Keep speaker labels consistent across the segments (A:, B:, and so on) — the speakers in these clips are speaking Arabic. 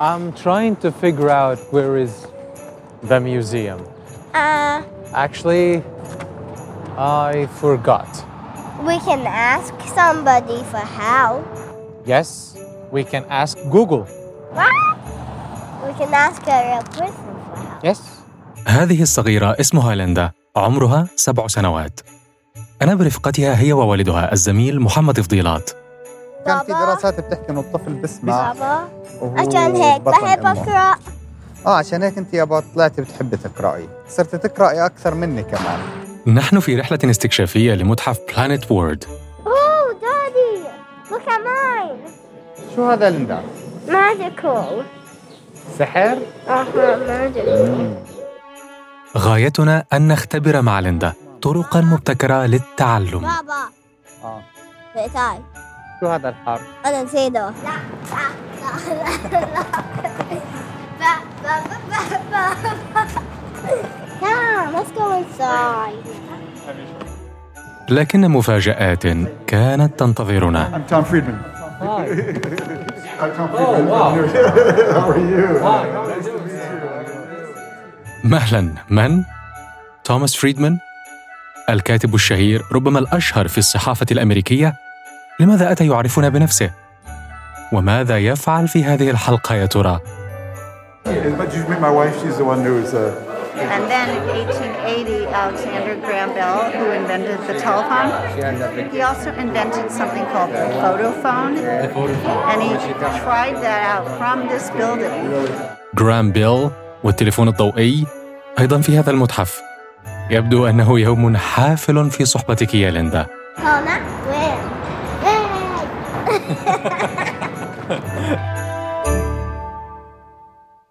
A: I'm trying to figure out where is the museum.
B: Uh,
A: Actually, I forgot.
B: we can ask somebody for help.
A: Yes, we can ask Google.
B: What? We can ask a real person for help.
A: Yes.
C: هذه الصغيرة اسمها ليندا عمرها سبع سنوات أنا برفقتها هي ووالدها الزميل محمد فضيلات
D: كان في. دراسات بتحكي إنه الطفل بسمع
B: بابا عشان هيك بحب. أقرأ
D: آه عشان هيك أنت يابا طلعتي بتحبي تقرأي صرت تقرأي أكثر مني كمان
C: نحن في رحلة استكشافية لمتحف Planet Word
B: Oh, Daddy! Look at mine!
D: شو هذا ليندا؟
B: Magical.
D: سحر؟
B: Uh-huh, magical.
C: غايتنا أن نختبر مع ليندا طرقا مبتكرة للتعلم
B: بابا آه
D: شو هذا الحرف؟
B: أنا نسيته لا لا لا لا let's go inside.
C: لكن مفاجآت كانت تنتظرنا
E: I'm Tom Friedman.
A: Hi.
E: I'm Tom Friedman.
A: wow.
E: How are you?
C: مهلا من؟ توماس فريدمان الكاتب الشهير ربما الأشهر في الصحافة الأمريكية لماذا أتى يعرفنا بنفسه؟ وماذا يفعل في هذه الحلقة يا ترى؟ جراهام بيل والتليفون الضوئي أيضا في هذا المتحف. يبدو أنه يوم حافل في صحبتك يا ليندا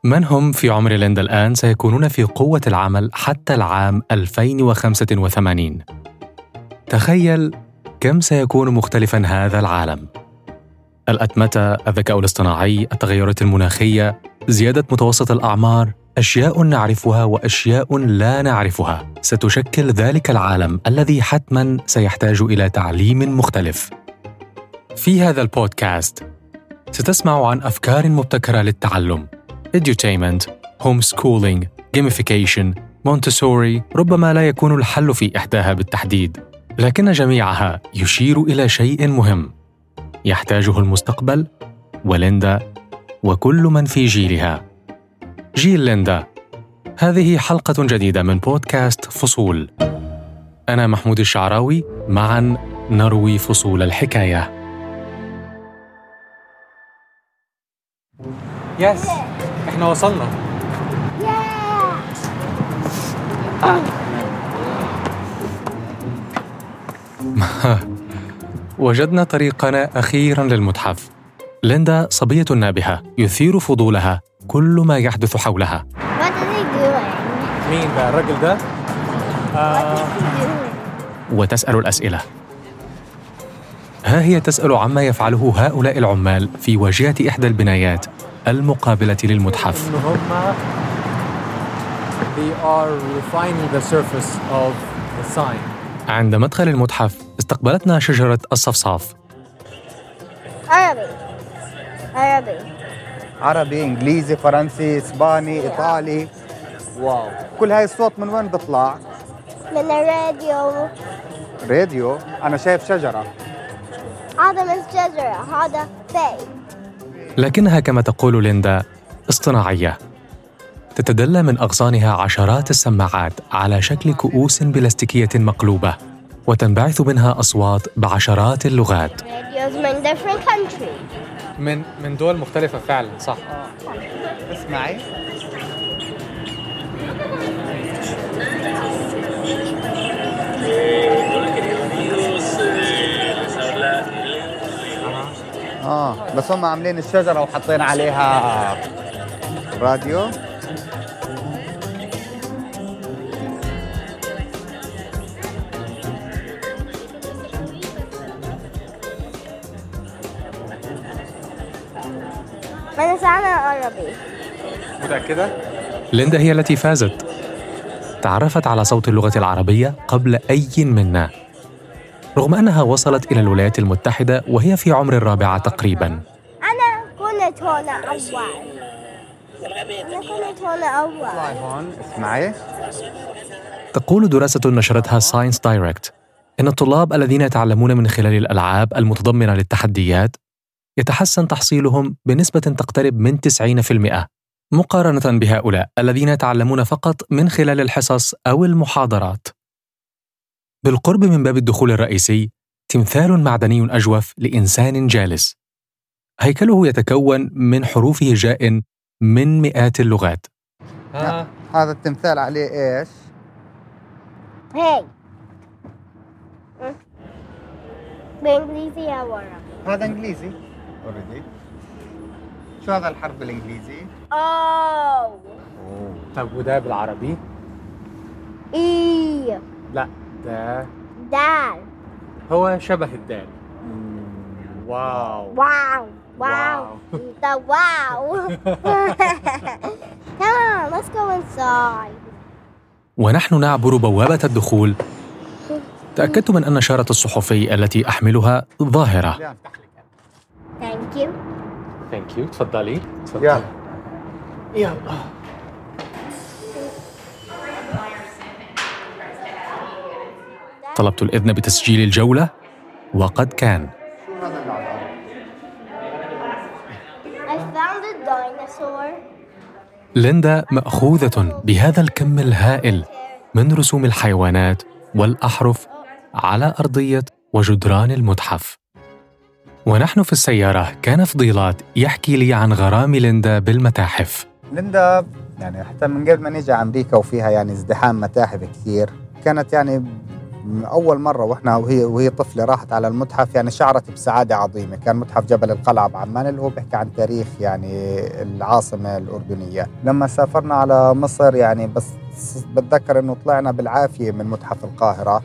C: من هم في عمر ليندا الآن سيكونون في قوة العمل حتى العام 2085 تخيل كم سيكون مختلفا هذا العالم. الأتمتة، الذكاء الاصطناعي، التغيرات المناخية، زيادة متوسط الأعمار، أشياء نعرفها وأشياء لا نعرفها. ستشكل ذلك العالم الذي حتما سيحتاج إلى تعليم مختلف. في هذا البودكاست. ستسمع عن أفكار مبتكرة للتعلم. Edutainment, homeschooling, gamification, Montessori ربما لا يكون الحل في إحداها بالتحديد. لكن جميعها يشير إلى شيء مهم. يحتاجه المستقبل وليندا وكل من في جيلها. جيل ليندا. هذه حلقة جديدة من بودكاست فصول. أنا محمود الشعراوي معا نروي فصول الحكاية.
A: Yes. إحنا وصلنا.
C: وجدنا طريقنا أخيرا للمتحف ليندا صبية نابهة يثير فضولها كل ما يحدث حولها?
A: مين ده الراجل ده؟
B: Doing?
C: وتسأل الأسئلة ها هي تسأل عما يفعله هؤلاء العمال في واجهة إحدى البنايات المقابلة للمتحف. عند مدخل المتحف استقبلتنا شجرة الصفصاف.
B: عربي عربي
D: عربي إنجليزي فرنسي إسباني إيطالي.
A: واو.
D: كل هاي الصوت من وين بيطلع
B: من الراديو.
D: راديو؟ أنا شايف شجرة.
B: هذا من الشجرة هذا بيت
C: لكنها كما تقول ليندا اصطناعية. تتدلى من أغصانها عشرات السماعات على شكل كؤوس بلاستيكية مقلوبة وتنبعث منها أصوات بعشرات اللغات.
B: من
A: من من دول مختلفة فعلا صح.
D: اسمعي. بس هم عاملين الشجرة وحاطين عليها راديو.
B: أنا سامع عربي
A: متأكدة؟
C: ليندا هي التي فازت. تعرفت على صوت اللغة العربية قبل أي منا. رغم أنها وصلت إلى الولايات المتحدة وهي في عمر الرابعة تقريباً. تقول دراسة نشرتها ScienceDirect إن الطلاب الذين يتعلمون من خلال الألعاب المتضمنة للتحديات يتحسن تحصيلهم بنسبة تقترب من 90% مقارنة بهؤلاء الذين يتعلمون فقط من خلال الحصص أو المحاضرات. بالقرب من باب الدخول الرئيسي تمثال معدني أجوف لإنسان جالس. هيكله يتكون من حروف هجاء من مئات اللغات.
A: ها؟
D: هذا التمثال عليه إيش؟
B: هاي بإنجليزي يا ورا
D: هذا إنجليزي. اوريدي شو هذا الحرف بالإنجليزي؟
B: أوه
A: طب وده بالعربي؟
B: إي
A: لا ده
B: دال
A: هو شبه الدال. واو.
B: واو واو the wow. Come on let's go inside.
C: ونحن نعبر بوابة الدخول. تأكدت من أن شارة الصحفي التي أحملها ظاهرة.
B: Thank you.
A: Thank you تفضلي. تفضلي.
D: يلا.
C: طلبت الإذن بتسجيل الجولة وقد كان. ليندا مأخوذة بهذا الكم الهائل من رسوم الحيوانات والأحرف على أرضية وجدران المتحف. ونحن في السيارة كان فضيلات يحكي لي عن غرام ليندا بالمتاحف.
D: ليندا يعني حتى من قبل ما نيجي على أمريكا وفيها يعني ازدحام متاحف كثير كانت يعني أول مرة وإحنا وهي وهي طفلة راحت على المتحف يعني شعرت بسعادة عظيمة. كان متحف جبل القلعة بعمان اللي هو بيحكي عن تاريخ يعني العاصمة الأردنية. لما سافرنا على مصر يعني بس بتذكر إنه طلعنا بالعافية من متحف القاهرة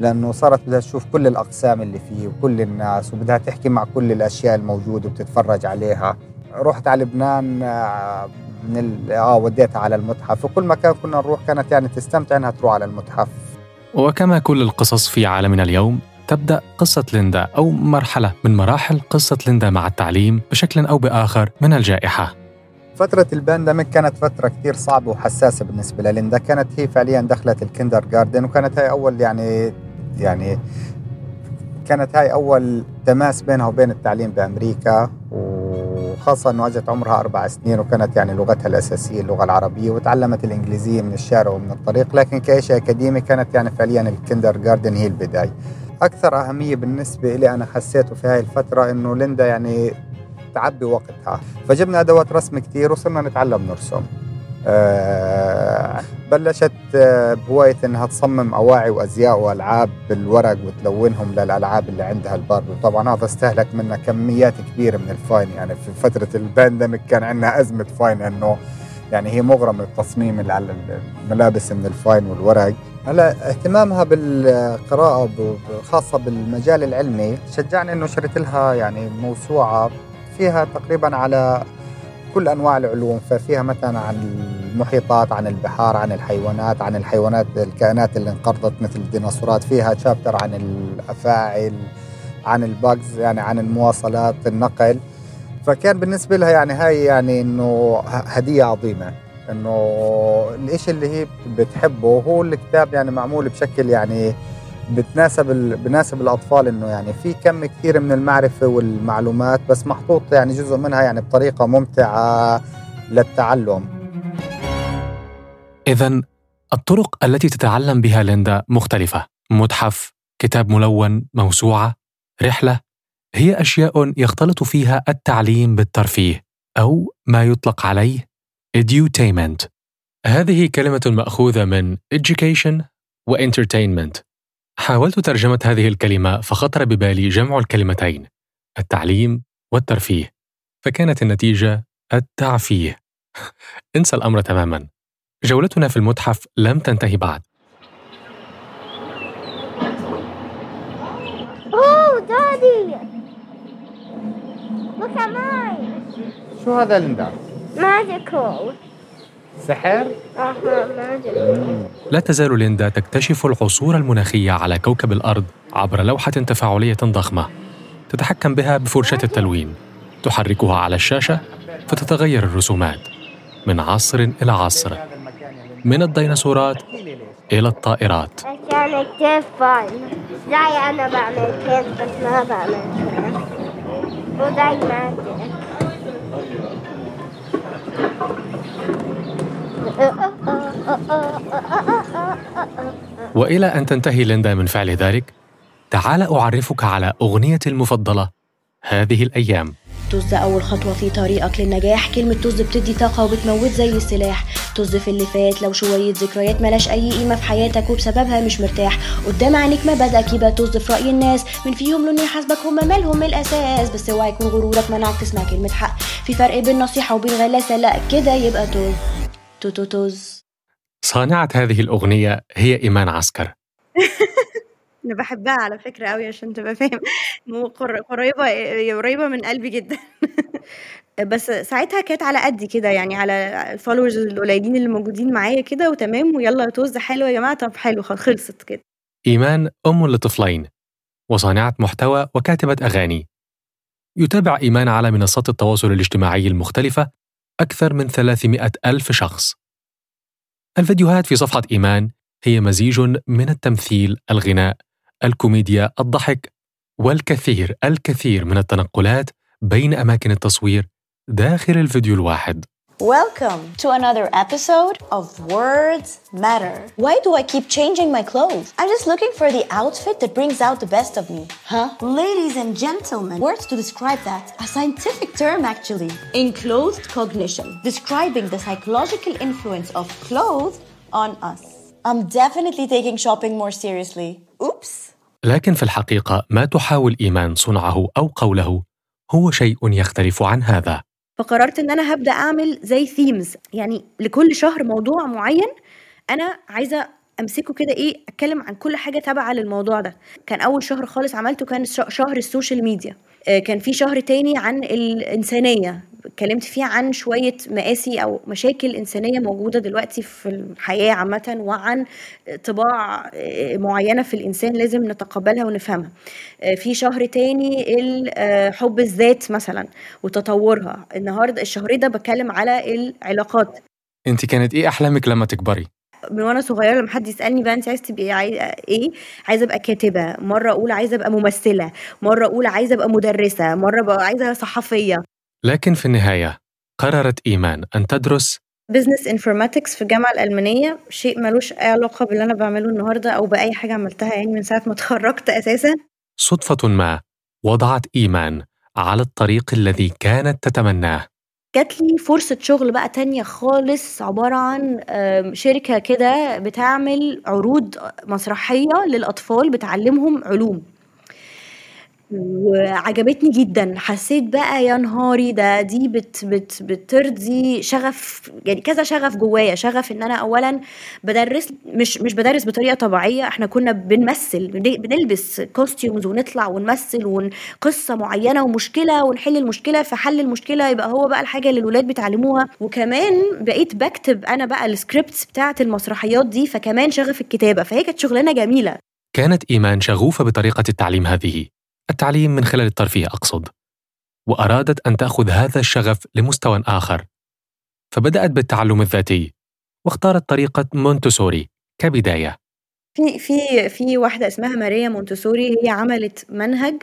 D: لأنه صارت بدها تشوف كل الأقسام اللي فيه وكل الناس وبدها تحكي مع كل الأشياء الموجودة وبتتفرج عليها. رحت على لبنان آه، من. آه وديتها على المتحف. وكل مكان كنا نروح كانت يعني تستمتع إنها تروح على المتحف.
C: وكما كل القصص في عالمنا اليوم تبدأ قصة ليندا أو مرحلة من مراحل قصة ليندا مع التعليم بشكل أو بآخر من الجائحة.
D: فترة ال pandemic كانت فترة كتير صعبة وحساسة بالنسبة لليندا كانت هي فعليا دخلت ال kindergarten وكانت هاي أول يعني يعني كانت هاي أول تماس بينها وبين التعليم بأمريكا وخاصة أنه أجت عمرها أربع سنين وكانت يعني لغتها الأساسية اللغة العربية وتعلمت الإنجليزية من الشارع ومن الطريق لكن كشيء أكاديمي كانت يعني فعليا ال kindergarten هي البداية. أكثر أهمية بالنسبة لي أنا حسيته في هاي الفترة أنه ليندا يعني تعبي وقتها. فجبنا أدوات رسم كتير وصرنا نتعلم نرسم. بلشت آه، بهواية إنها تصمم أواعي وأزياء وألعاب بالورق وتلونهم للألعاب اللي عندها الباربي وطبعا هذا استهلك منا كميات كبيرة من ال Fine. يعني في فترة ال pandemic كان عندنا أزمة Fine إنه يعني هي اللي على الملابس من ال Fine والورق. هلا اهتمامها بالقراءة خاصة بالمجال العلمي شجعني إنه شريت لها يعني موسوعة فيها تقريبا على كل أنواع العلوم ففيها مثلا عن المحيطات عن البحار عن الحيوانات عن الحيوانات الكائنات اللي انقرضت مثل الديناصورات فيها شابتر عن الافاعي عن الباجز يعني عن المواصلات النقل. فكان بالنسبة لها يعني هاي يعني إنه هدية عظيمة. إنه الإشي اللي هي بتحبه هو الكتاب يعني معمول بشكل يعني بتناسب ال... بناسب الأطفال إنه يعني في كم كثير من المعرفة والمعلومات بس محطوط يعني جزء منها يعني بطريقة ممتعة للتعلم
C: إذا الطرق التي تتعلم بها ليندا مختلفة. متحف، كتاب ملون، موسوعة، رحلة، هي أشياء يختلط فيها التعليم بالترفيه أو ما يطلق عليه edutainment. هذه كلمة مأخوذة من education و entertainment. حاولت ترجمة هذه الكلمة فخطر ببالي جمع الكلمتين التعليم والترفيه فكانت النتيجة التعفيه انسى الأمر تماما جولتنا في المتحف لم تنتهي بعد
B: Oh, Daddy! Look at mine.
D: شو هذا ليندا؟
B: Magical.
D: سحر؟
C: لا تزال ليندا تكتشف العصور المناخية على كوكب الأرض عبر لوحة تفاعلية ضخمة تتحكم بها بفرشاة التلوين تحركها على الشاشة فتتغير الرسومات من عصر إلى عصر من الديناصورات إلى الطائرات.
B: كان كتير فن زي أنا بعمل كيف بس ما بعمل كيف. وزي ما
C: وإلى أن تنتهي ليندا من فعل ذلك تعال أعرفك على أغنيتي المفضلة هذه الأيام.
F: طز أول خطوة في طريقك للنجاح كلمة طز بتدي طاقة وبتموت زي السلاح. طز في اللي فات لو شوية ذكريات ملاش أي قيمة في حياتك وبسببها مش مرتاح. قدام عينيك مبادئك يبقى طز في رأي الناس. من فيهم لون يحاسبك هم مالهم الأساس بس اوعى يكون غرورك منعك تسمع كلمة حق. في فرق بين نصيحة وبين غلاسة لا كده يبقى طز. تو تو طز
C: صانعة هذه الأغنية هي إيمان عسكر.
F: أنا بحبها على فكرة قوي عشان تبقى فاهم. مو قر- قريبة قريبة من قلبي جدا. بس ساعتها كانت على قدي كده يعني على ال followers القليلين اللي موجودين معايا كده وتمام ويلا طز حلو يا جماعة طب حلو خلصت كده.
C: إيمان أم لطفلين وصانعة محتوى وكاتبة أغاني. يتابع إيمان على منصات التواصل الاجتماعي المختلفة أكثر من 300 ألف شخص. الفيديوهات في صفحة إيمان هي مزيج من التمثيل الغناء الكوميديا الضحك والكثير الكثير من التنقلات بين أماكن التصوير داخل الفيديو الواحد.
F: Welcome to another episode of Words Matter. Why do I keep changing my clothes? I'm just looking for the outfit that brings out the best of me. Huh? Ladies and gentlemen, words to describe that. A scientific term, actually. Enclosed cognition, describing the psychological influence of clothes on us. I'm definitely taking shopping more seriously. Oops.
C: لكن في الحقيقة ما تحاول إيمان صنعه أو قوله هو شيء يختلف عن هذا
F: فقررت إن أنا هبدأ أعمل زي themes يعني لكل شهر موضوع معين أنا عايزة أمسكه كده إيه أتكلم عن كل حاجة تابعة للموضوع ده. كان أول شهر خالص عملته كان شهر ال social media. آه، كان في شهر تاني عن الإنسانية. اتكلمت فيه عن شوية مآسي أو مشاكل إنسانية موجودة دلوقتي في الحياة عامة وعن طباع آه، معينة في الإنسان لازم نتقبلها ونفهمها. آه، في شهر تاني آه، حب الذات مثلا وتطورها. النهارده الشهر ده بتكلم على العلاقات.
C: أنت كانت إيه أحلامك لما تكبري؟
F: من وأنا صغيرة لما حد يسألني بقى انت عايزه تبقي عاي... إيه؟ عايزة أبقى كاتبة. مرة أقول عايزة أبقى ممثلة. مرة أقول عايزة أبقى مدرسة. مرة بقى عايزة صحفية.
C: لكن في النهاية قررت إيمان أن تدرس
F: business informatics في الجامعة الألمانية شيء ملوش أي علاقة باللي أنا بعمله النهارده أو بأي حاجة عملتها يعني من ساعة ما اتخرجت أساسا.
C: صدفة ما وضعت إيمان على الطريق الذي كانت تتمناه.
F: جات لي فرصة شغل بقى تانية خالص عبارة عن شركة كده بتعمل عروض مسرحية للأطفال بتعلمهم علوم. وعجبتني جدا. حسيت بقى يا نهاري ده دي بت بت بترضي شغف يعني كذا شغف جوايا. شغف إن أنا اولا بدرس مش مش بدرس بطريقة طبيعية. إحنا كنا بنمثل بن- بنلبس كوستيومز ونطلع ونمثل وقصه معينة ومشكلة ونحل المشكلة فحل المشكلة يبقى هو بقى الحاجة اللي الولاد بيتعلموها. وكمان بقيت بكتب أنا بقى ال scripts بتاعة المسرحيات دي فكمان شغف الكتابة. فهي كانت شغلانة جميلة.
C: كانت إيمان شغوفة بطريقة التعليم هذه. التعليم من خلال الترفيه أقصد. وأرادت أن تأخذ هذا الشغف لمستوى آخر. فبدأت بالتعلم الذاتي واختارت طريقة مونتسوري كبداية.
F: في في في واحدة اسمها ماريا مونتسوري هي عملت منهج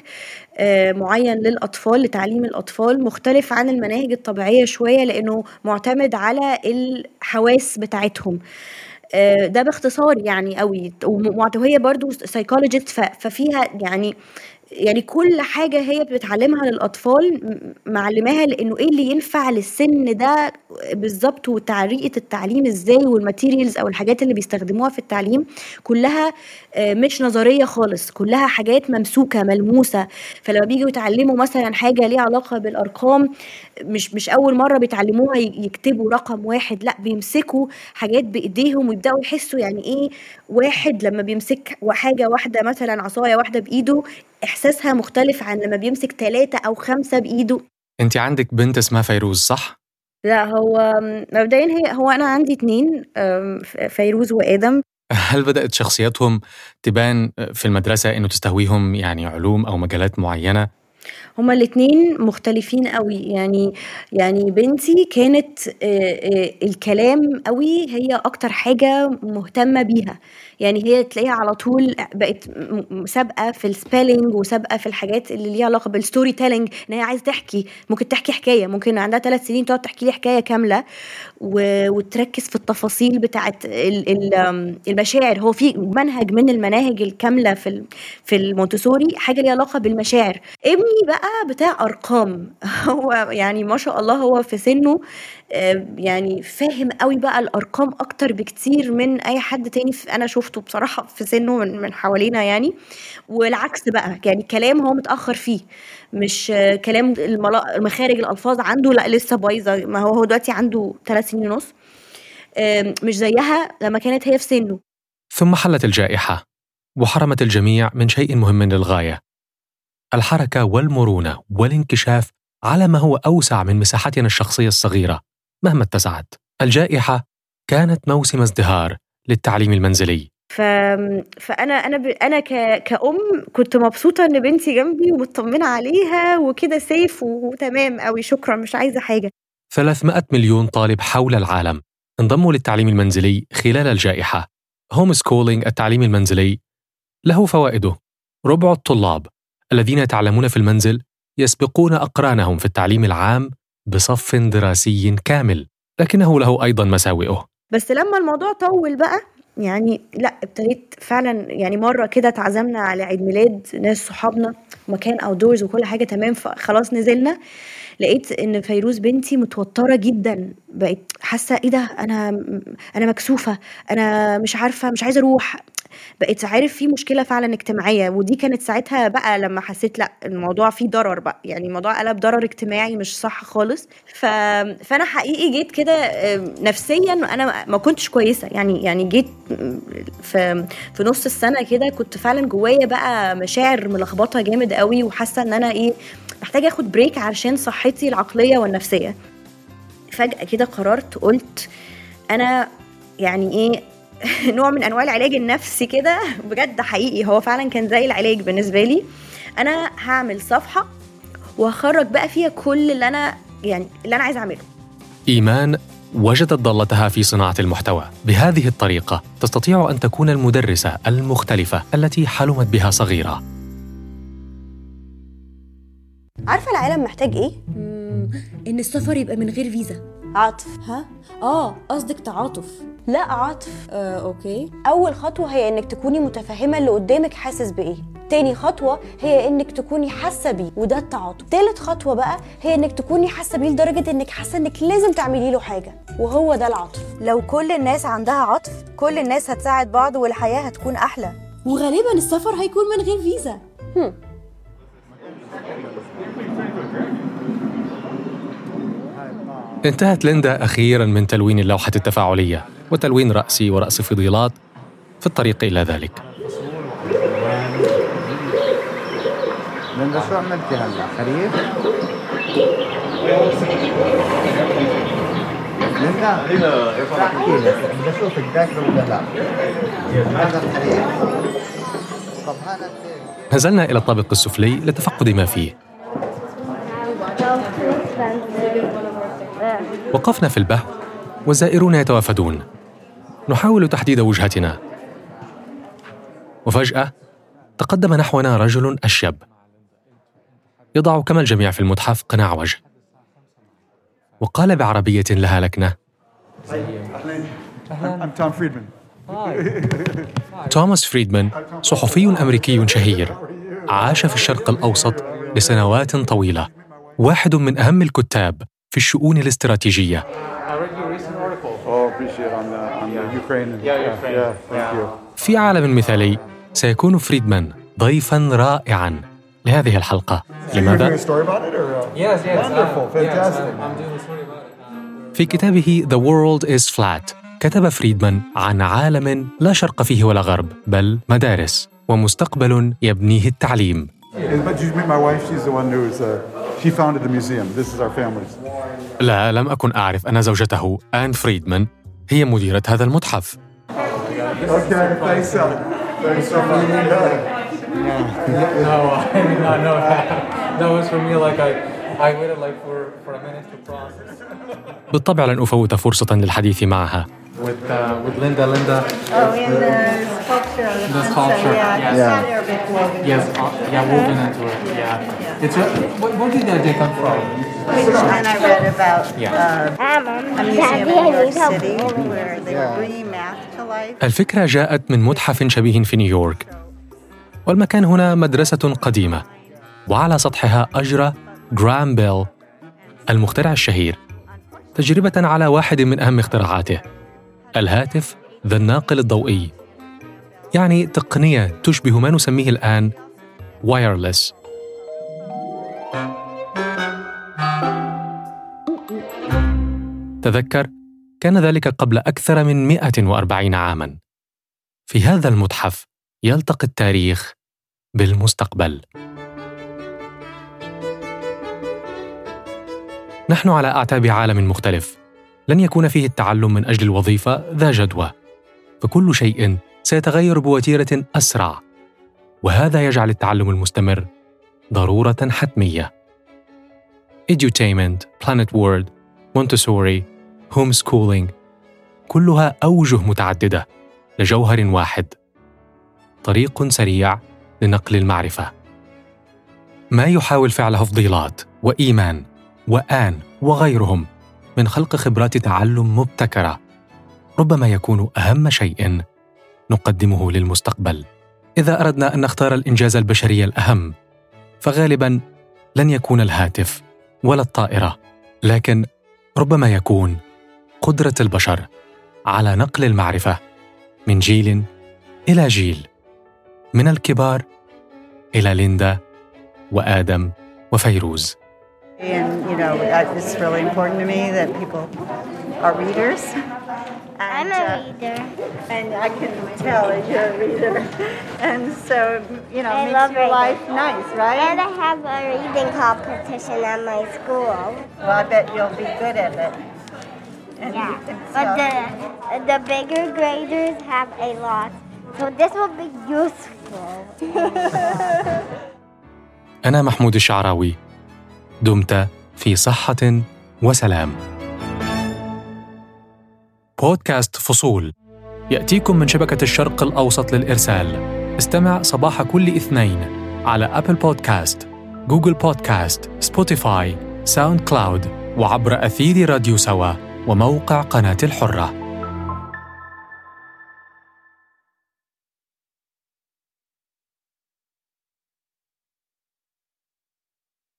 F: آه، معين للأطفال لتعليم الأطفال مختلف عن المناهج الطبيعية شوية لأنه معتمد على الحواس بتاعتهم. آه، ده باختصار يعني قوي وهي برضو psychologist ففيها يعني يعني كل حاجة هي بتعلمها للأطفال معلماها لأنه إيه اللي ينفع للسن ده بالظبط وطريقة التعليم إزاي وال materials أو الحاجات اللي بيستخدموها في التعليم كلها آه، مش نظرية خالص كلها حاجات ممسوكة ملموسة. فلما بيجوا يتعلموا مثلا حاجة ليها علاقة بالأرقام مش مش أول مرة بيتعلموها يكتبوا رقم واحد لأ بيمسكوا حاجات بإيديهم ويبدأوا يحسوا يعني إيه واحد لما بيمسك حاجة واحدة مثلا عصاية واحدة بإيده إحساسها مختلف عن لما بيمسك ثلاثة أو خمسة بإيده
C: أنت عندك بنت اسمها فيروز صح؟
F: لا هو مبدئيا هي هو أنا عندي اتنين فيروز وآدم
C: هل بدأت شخصياتهم تبان في المدرسة إنه تستهويهم يعني علوم أو مجالات معينة؟
F: هما الاتنين مختلفين قوي. يعني يعني بنتي كانت الكلام قوي هي أكتر حاجة مهتمة بيها. يعني هي تلاقيها على طول بقت سابقة في ال spelling وسابقة في الحاجات اللي ليها علاقة بال storytelling إن هي عايزة تحكي. ممكن تحكي حكاية. ممكن عندها ثلاث سنين تقعد تحكي لي حكاية كاملة وتركز في التفاصيل بتاعه المشاعر. هو في منهج من المناهج الكاملة في في المونتسوري حاجة ليها علاقة بالمشاعر. ابني بقى بتاع أرقام. هو يعني ما شاء الله هو في سنه يعني فاهم قوي بقى الأرقام أكتر بكتير من أي حد تاني أنا شفته بصراحة في سنه من, من حوالينا يعني. والعكس بقى يعني كلام هو متأخر فيه. مش كلام مخارج الألفاظ عنده لأ لسه بايظة. ما هو هو دلوقتي عنده ثلاث سنين ونص. مش زيها لما كانت هي في سنه.
C: ثم حلت الجائحة وحرمت الجميع من شيء مهم للغاية. الحركة والمرونة والانكشاف على ما هو أوسع من مساحتنا الشخصية الصغيرة مهما اتسعت. الجائحة كانت موسم ازدهار للتعليم المنزلي.
F: ف... فأنا أنا ب... أنا ك... كأم كنت مبسوطة إن بنتي جنبي ومطمنة عليها وكده سيف وتمام قوي شكرا مش عايزة حاجة.
C: 300 مليون طالب حول العالم انضموا للتعليم المنزلي خلال الجائحة. homeschooling التعليم المنزلي له فوائده. ربع الطلاب الذين يتعلمون في المنزل يسبقون أقرانهم في التعليم العام بصف دراسي كامل لكنه له أيضا مساوئه.
F: بس لما الموضوع طول بقى يعني لا ابتديت فعلا يعني مرة كده اتعزمنا على عيد ميلاد ناس صحابنا مكان outdoors وكل حاجة تمام فخلاص نزلنا. لقيت إن فيروز بنتي متوترة جدا بقت حاسة إيه ده؟ أنا أنا مكسوفة أنا مش عارفة مش عايزة أروح. بقيت عارف في مشكلة فعلا اجتماعية ودي كانت ساعتها بقى لما حسيت لأ الموضوع فيه ضرر بقى. يعني الموضوع قلب ضرر اجتماعي مش صح خالص. ف... فأنا حقيقي جيت كده نفسيا أنا ما كنتش كويسة. يعني يعني جيت في في نص السنة كده كنت فعلا جوايا بقى مشاعر ملخبطة جامد قوي وحاسة إن أنا إيه محتاجة آخد بريك علشان صحتي العقلية والنفسية. فجأة كده قررت قلت أنا يعني إيه نوع من أنواع العلاج النفسي كده. بجد حقيقي هو فعلا كان زي العلاج بالنسبة لي. أنا هعمل صفحة وهخرج بقى فيها كل اللي أنا يعني اللي أنا عايزة أعمله.
C: إيمان وجدت ضالتها في صناعة المحتوى. بهذه الطريقة تستطيع أن تكون المدرسة المختلفة التي حلمت بها صغيرة.
F: عارفة العالم محتاج إيه؟ إن السفر يبقى من غير فيزا. عاطف ها؟ آه قصدك تعاطف. لا عاطف آه، أوكي. أول خطوة هي إنك تكوني متفهمة اللي قدامك حاسس بإيه. تاني خطوة هي إنك تكوني حاسة بيه وده التعاطف. تالت خطوة بقى هي إنك تكوني حاسة بيه لدرجة إنك حاسة إنك لازم تعملي له حاجة وهو ده العطف. لو كل الناس عندها عطف كل الناس هتساعد بعض والحياة هتكون أحلى. وغالبا السفر هيكون من غير فيزا. هم.
C: انتهت ليندا أخيرا من تلوين اللوحة التفاعلية. وتلوين رأسي ورأس فضيلات في الطريق إلى ذلك
D: شو هلا؟ خريف؟ لك بدي ولا لا؟ هذا الخريف طب هذا
C: نزلنا إلى الطابق السفلي لتفقد ما فيه وقفنا في البحر والزائرون يتوافدون نحاول تحديد وجهتنا. وفجأة تقدم نحونا رجل أشيب. يضع كما الجميع في المتحف قناع وجه. وقال بعربية لها
E: Friedman.
C: توماس فريدمان صحفي أمريكي شهير عاش في الشرق الأوسط لسنوات طويلة. واحد من أهم الكتاب في الشؤون الاستراتيجية
E: Oh, appreciate on the on the Ukraine. And, yeah, Ukraine. Yeah, thank you.
C: في عالم مثالي سيكون فريدمان ضيفا رائعا لهذه الحلقة. لماذا؟ في كتابه The World is Flat كتب فريدمان عن عالم لا شرق فيه ولا غرب بل مدارس ومستقبل يبنيه التعليم. لا لم أكن أعرف أن زوجته آن فريدمان. هي مديرة هذا المتحف. بالطبع لن أفوت فرصة للحديث معها.
A: With, uh, with Linda, Linda.
G: Oh, in the sculpture the,
A: The sculpture,
G: yeah.
D: Yeah.
G: woven.
A: Yes, uh, yeah, woven into it. Yeah. It's a, where, where did that day come from?
G: And I read about
A: Yeah.
G: uh,
B: I'm
G: a museum in New York City where they
D: Yeah.
G: bring math to life.
C: الفكرة جاءت من متحف شبيه في نيويورك والمكان هنا مدرسة قديمة وعلى سطحها أجرى جراهام بيل المخترع الشهير تجربة على واحد من أهم اختراعاته الهاتف ذا الناقل الضوئي. يعني تقنية تشبه ما نسميه الآن wireless تذكر كان ذلك قبل أكثر من 140 عاماً. في هذا المتحف يلتقي التاريخ بالمستقبل. نحن على أعتاب عالم مختلف. لن يكون فيه التعلم من أجل الوظيفة ذا جدوى فكل شيء سيتغير بوتيرة أسرع وهذا يجعل التعلم المستمر ضرورة حتمية. Edutainment planet word montessori homeschooling كلها أوجه متعددة لجوهر واحد. طريق سريع لنقل المعرفة. ما يحاول فعله فضيلات وإيمان وآن وغيرهم؟ من خلق خبرات تعلم مبتكرة. ربما يكون أهم شيء نقدمه للمستقبل. إذا أردنا أن نختار الإنجاز البشري الأهم فغالبا لن يكون الهاتف ولا الطائرة لكن ربما يكون قدرة البشر على نقل المعرفة من جيل إلى جيل من الكبار إلى ليندا وآدم وفيروز.
G: And, you know, that- it's really important to me that people are readers.
B: I'm
G: And,
B: a
G: uh,
B: reader.
G: And I can tell that you're a reader. And so, you know,
B: I
G: it
B: love
G: makes your
B: reading.
G: life nice, right?
B: And I have a reading competition at my school.
G: Well, I bet you'll be good at it. And you
B: Yeah.
G: can
B: But
G: sell-
B: the the bigger graders have a lot. So this will be useful.
C: انا محمود الشعراوي دمت في صحة وسلام. بودكاست فصول. يأتيكم من شبكة الشرق الأوسط للإرسال. استمع صباح كل اثنين على ابل بودكاست جوجل بودكاست سبوتيفاي ساوند كلاود وعبر اثير راديو سوا وموقع قناة الحرة.